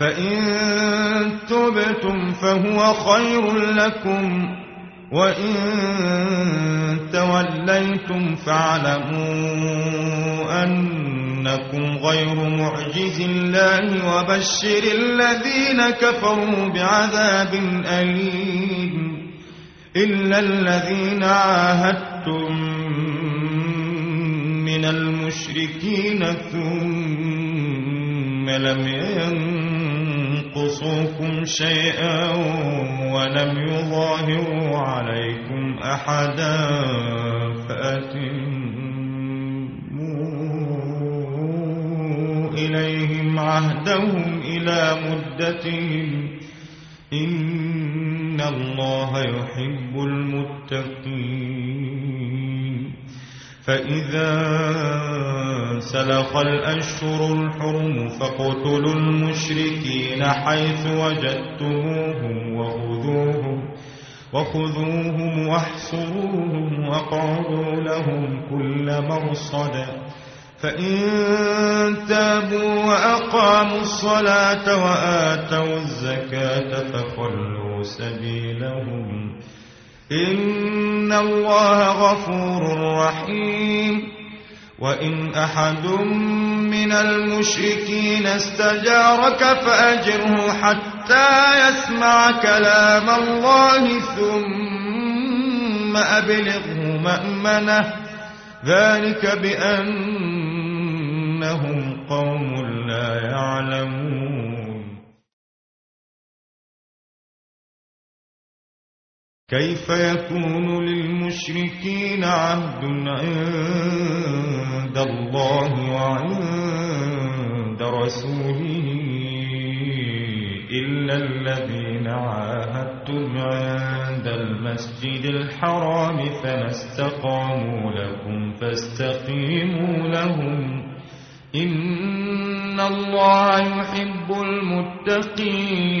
فإن تبتم فهو خير لكم وإن توليتم فاعلموا أنكم غير معجز الله وبشر الذين كفروا بعذاب أليم. إلا الذين عاهدتم من المشركين ثم لم ينقصوكم شيئا ولم يظاهروا عليكم أحدا فأتموا إليهم عهدهم إلى مدتهم إن الله يحب المتقين فإذا سلخ الأشهر الحرم فاقتلوا المشركين حيث وجدتموهم وخذوهم وخذوهم واحصروهم واقعدوا لهم كل مرصد. فإن تابوا وأقاموا الصلاة وآتوا الزكاة فخلوا سبيلهم. إن الله غفور رحيم. وإن أحد من المشركين استجارك فأجره حتى يسمع كلام الله ثم أبلغه مأمنة. ذلك بأنهم قوم لا يعلمون. كيف يكون للمشركين عهد عند الله وعند رسوله إلا الذين عاهدتم عند المسجد الحرام فما استقاموا لكم فاستقيموا لهم إن الله يحب المتقين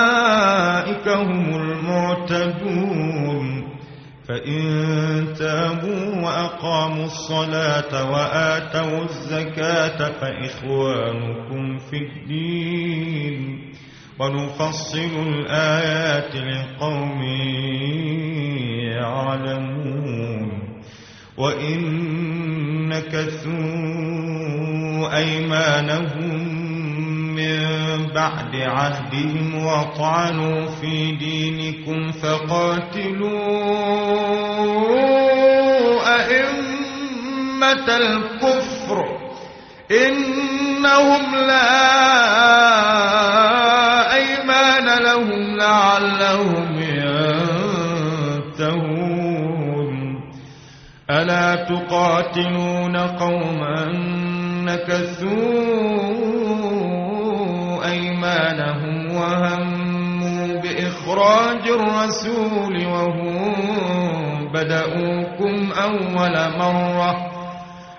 هم المعتدون. فإن تابوا وأقاموا الصلاة وآتوا الزكاة فإخوانكم في الدين. ونفصل الآيات لقوم يعلمون. وإن نكثوا أيمانهم من بعد عهدهم وطعنوا في دينكم فقاتلوا أئمة الكفر إنهم لا أيمان لهم لعلهم ينتهون. ألا تقاتلون قوما إخوانهم وهموا بإخراج الرسول وهم بدأوكم أول مرة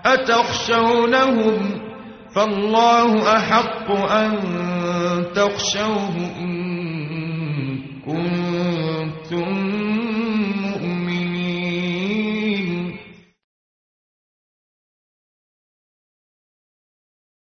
أتخشونهم فالله أحق أن تخشوه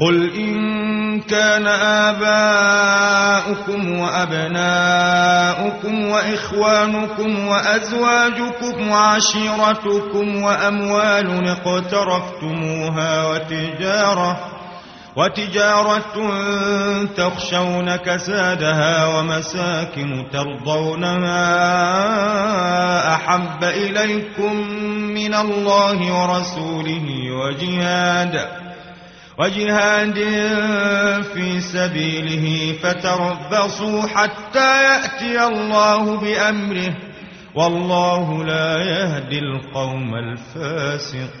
قل إن كان آباؤكم وأبناؤكم وإخوانكم وأزواجكم وعشيرتكم وأموال اقترفتموها وتجارة وتجارة تخشون كسادها ومساكن ترضونها أحب إليكم من الله ورسوله وجهاد وجهاد في سبيله فتربصوا حتى يأتي الله بأمره والله لا يهدي القوم الفاسقين.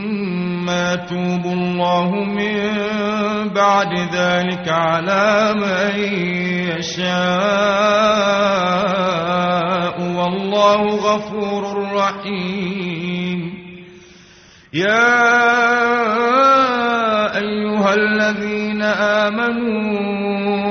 يتوب الله من بعد ذلك على من يشاء والله غفور رحيم. يا أيها الذين آمنوا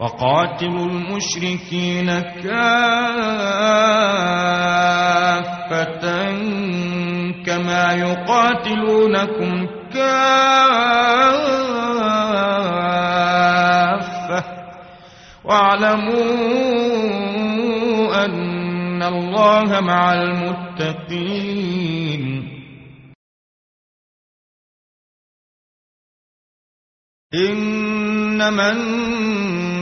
وقاتلوا المشركين كافة كما يقاتلونكم كافة. واعلموا أن الله مع المتقين. إنما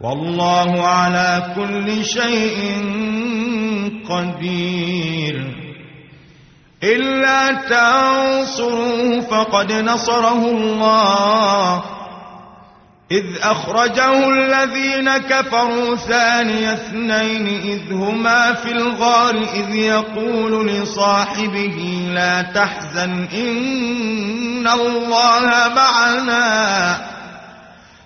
والله على كل شيء قدير. إلا تنصروه فقد نصره الله. إذ أخرجه الذين كفروا ثاني اثنين إذ هما في الغار إذ يقول لصاحبه لا تحزن إن الله معنا.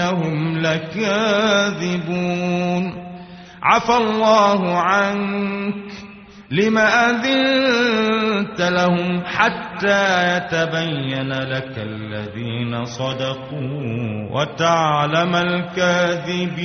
إنهم لكاذبون. عفى الله عنك لم أذنت لهم حتى يتبين لك الذين صدقوا وتعلم الكاذبين.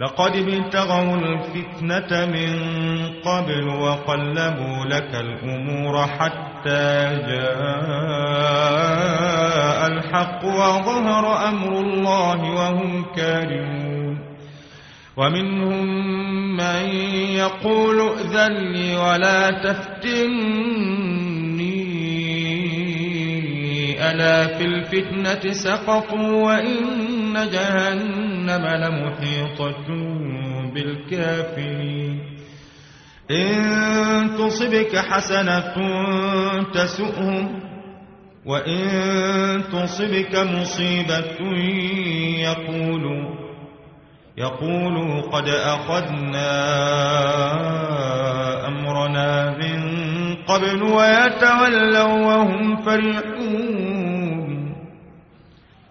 لقد ابتغوا الفتنة من قبل وقلبوا لك الأمور حتى جاء الحق وظهر أمر الله وهم كارهون. ومنهم من يقول ائذن لي ولا تفتني ألا في الفتنة سقطوا وإن جهنم لمحيطة بالكافرين إن تصبك حسنة تسؤهم وإن تصبك مصيبة يقولوا يقولوا قد أخذنا أمرنا من قبل ويتولوا وهم فرحون.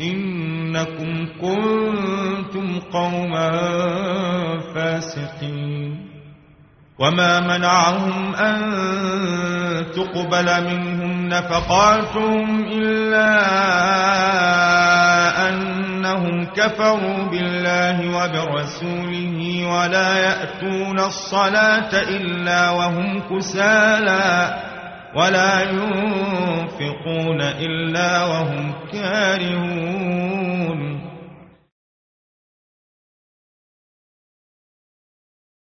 إنكم كنتم قوما فاسقين. وما منعهم أن تقبل منهم نفقاتهم إلا أنهم كفروا بالله وبرسوله ولا يأتون الصلاة إلا وهم كسالى. ولا ينفقون إلا وهم كارهون.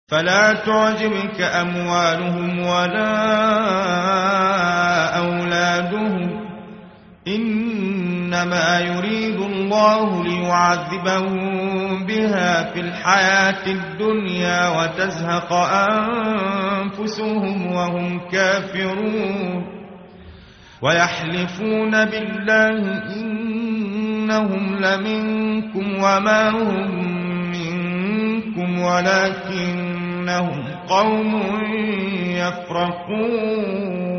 فلا تعجبك أموالهم ولا أولادهم. إنما يريد الله ليعذبهم بها في الحياة الدنيا وتزهق أنفسهم وهم كافرون. ويحلفون بالله إنهم لمنكم وما هم منكم ولكنهم قوم يفرقون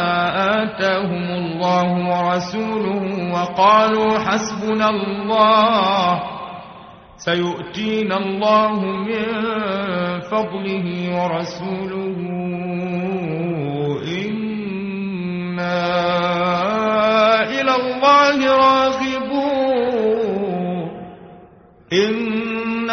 آتاهم الله ورسوله وقالوا حسبنا الله سيؤتينا الله من فضله ورسوله إنا إلى الله راغبون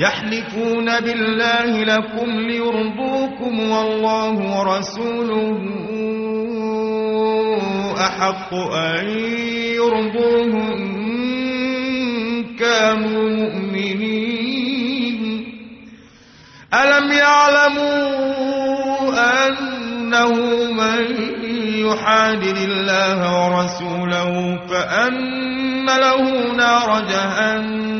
يحلفون بالله لكم ليرضوكم والله ورسوله أحق أن يرضوه إن كانوا مؤمنين. ألم يعلموا أنه من يحادد الله ورسوله فأن له نار جهنم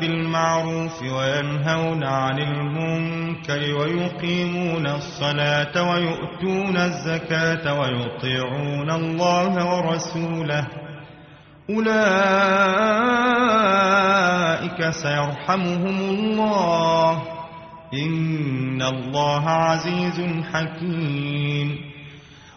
بالمعروف وينهون عن المنكر ويقيمون الصلاة ويؤتون الزكاة ويطيعون الله ورسوله. أولئك سيرحمهم الله. إن الله عزيز حكيم.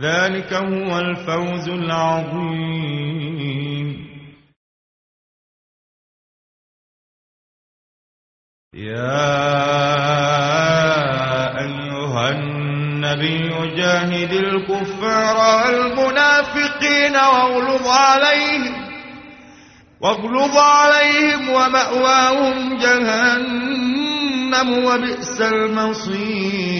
ذلك هو الفوز العظيم. يا أيها النبي جاهد الكفار والمنافقين واغلظ عليهم واغلظ عليهم ومأواهم جهنم وبئس المصير.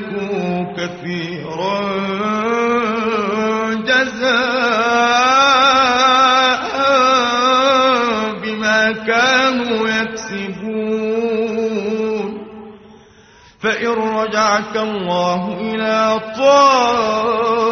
كثيرا جزاء بما كانوا يكسبون. فإن رجعك الله إلى طائفة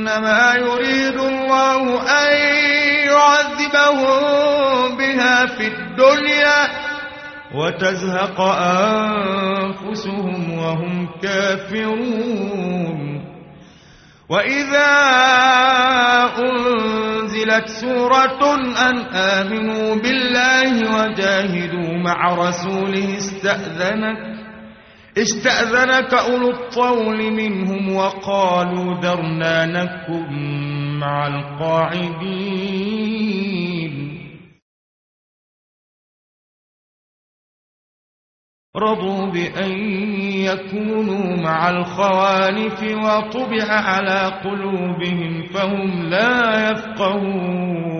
إنما يريد الله أن يعذبهم بها في الدنيا وتزهق أنفسهم وهم كافرون. وإذا أنزلت سورة أن آمنوا بالله وجاهدوا مع رسوله استأذنك استأذنك أولو الطول منهم وقالوا درنا نكن مع القاعدين. رضوا بأن يكونوا مع الخوالف وطبع على قلوبهم فهم لا يفقهون.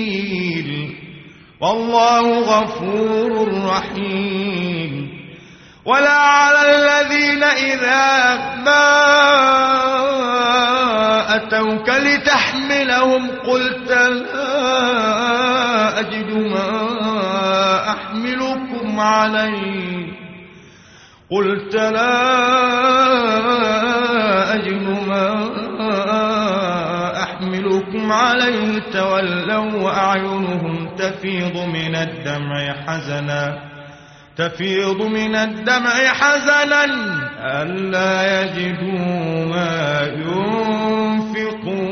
والله غفور رحيم. ولا على الذين إذا ما أتوك لتحملهم قلت لا أجد ما أحملكم عليه. قلت لا أجد ما أحملكم عليه. تولوا وأعينهم تفيض من الدمع حزنا تفيض من الدمع حزنا ألا يجدوا ما ينفقون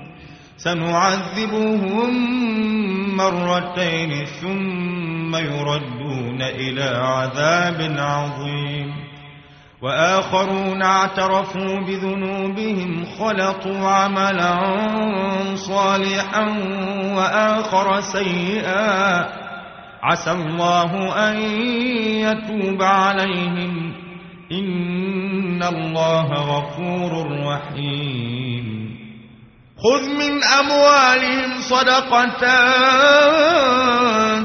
سنعذبهم مرتين ثم يردون إلى عذاب عظيم. وآخرون اعترفوا بذنوبهم خلطوا عملا صالحا وآخر سيئا. عسى الله أن يتوب عليهم. إن الله غفور رحيم. خذ من أموالهم صدقة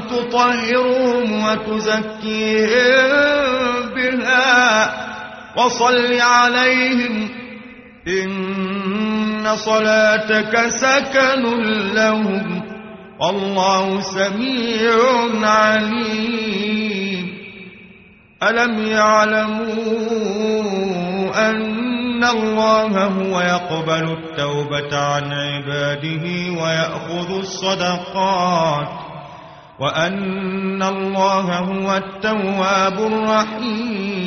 تطهرهم وتزكيهم بها وصل عليهم إن صلاتك سكن لهم والله سميع عليم. ألم يعلموا أن إن الله هو يقبل التوبة عن عباده ويأخذ الصدقات وأن الله هو التواب الرحيم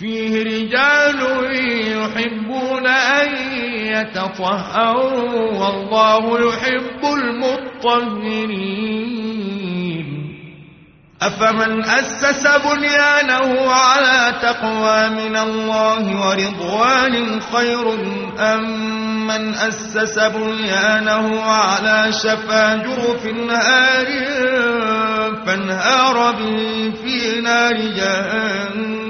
فيه رجال يحبون أن يتطهروا والله يحب المطهرين. أفمن أسس بنيانه على تقوى من الله ورضوان خير أم من أسس بنيانه على شفا جرف نهار فانهار به في نار جهنم.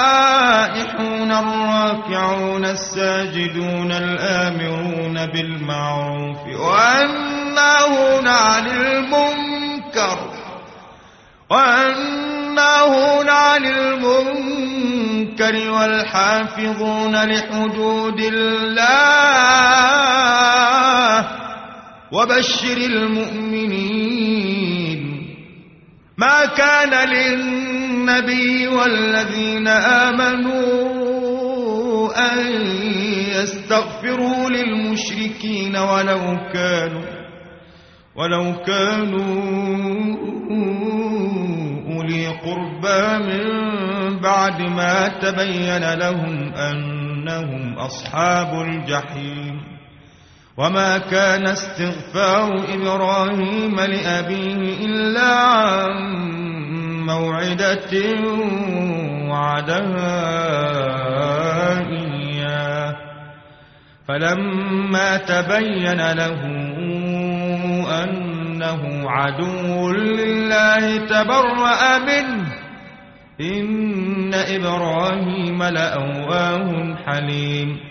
الراكعون الساجدون الآمرون بالمعروف والناهون عن المنكر والناهون عن المنكر والحافظون لحدود الله وبشر المؤمنين ما كان للنبي والذين آمنوا أن يستغفروا للمشركين ولو كانوا ولو كانوا أولي قربى من بعد ما تبين لهم أنهم أصحاب الجحيم. وما كان استغفار إبراهيم لأبيه إلا عن موعدة وعدها إياه. فلما تبين له أنه عدو لله تبرأ منه. إن إبراهيم لأواه حليم.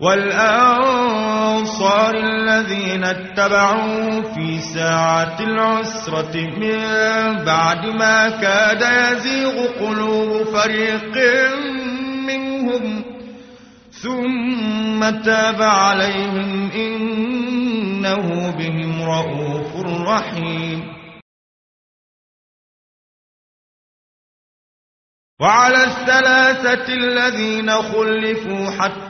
والأنصار الذين اتبعوا في ساعة العسرة من بعد ما كاد يزيغ قلوب فريق منهم ثم تاب عليهم إنه بهم رؤوف رحيم. وعلى الثلاثة الذين خلفوا حتى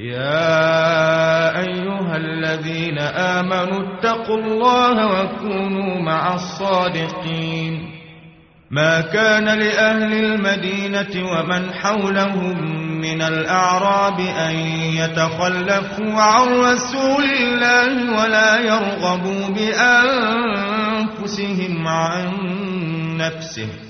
يا أيها الذين آمنوا اتقوا الله وكونوا مع الصادقين. ما كان لأهل المدينة ومن حولهم من الأعراب أن يتخلفوا عن رسول الله ولا يرغبوا بأنفسهم عن نفسه.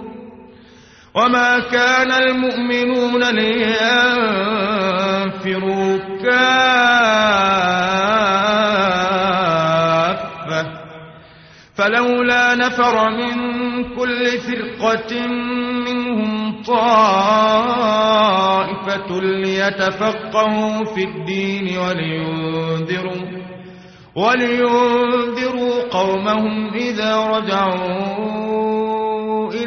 وما كان المؤمنون لينفروا كافة فلولا نفر من كل فرقة منهم طائفة ليتفقهوا في الدين ولينذروا ولينذروا قومهم إذا رجعوا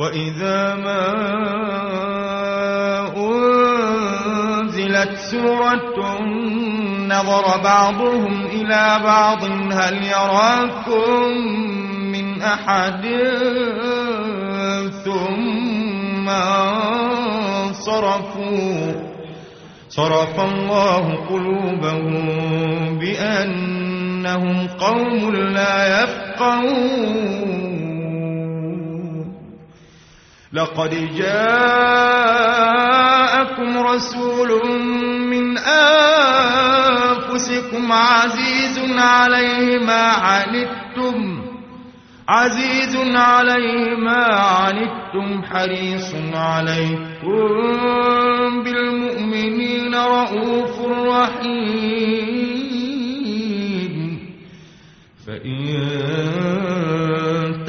وإذا ما أنزلت سورة نظر بعضهم إلى بعض هل يراكم من أحد ثم صرفوا صرف الله قلوبهم بأنهم قوم لا يفقهون لقد جاءكم رسول من أنفسكم عزيز عليه ما عنتم عزيز عليه ما عنتم حريص عليكم بالمؤمنين رؤوف رحيم. فإن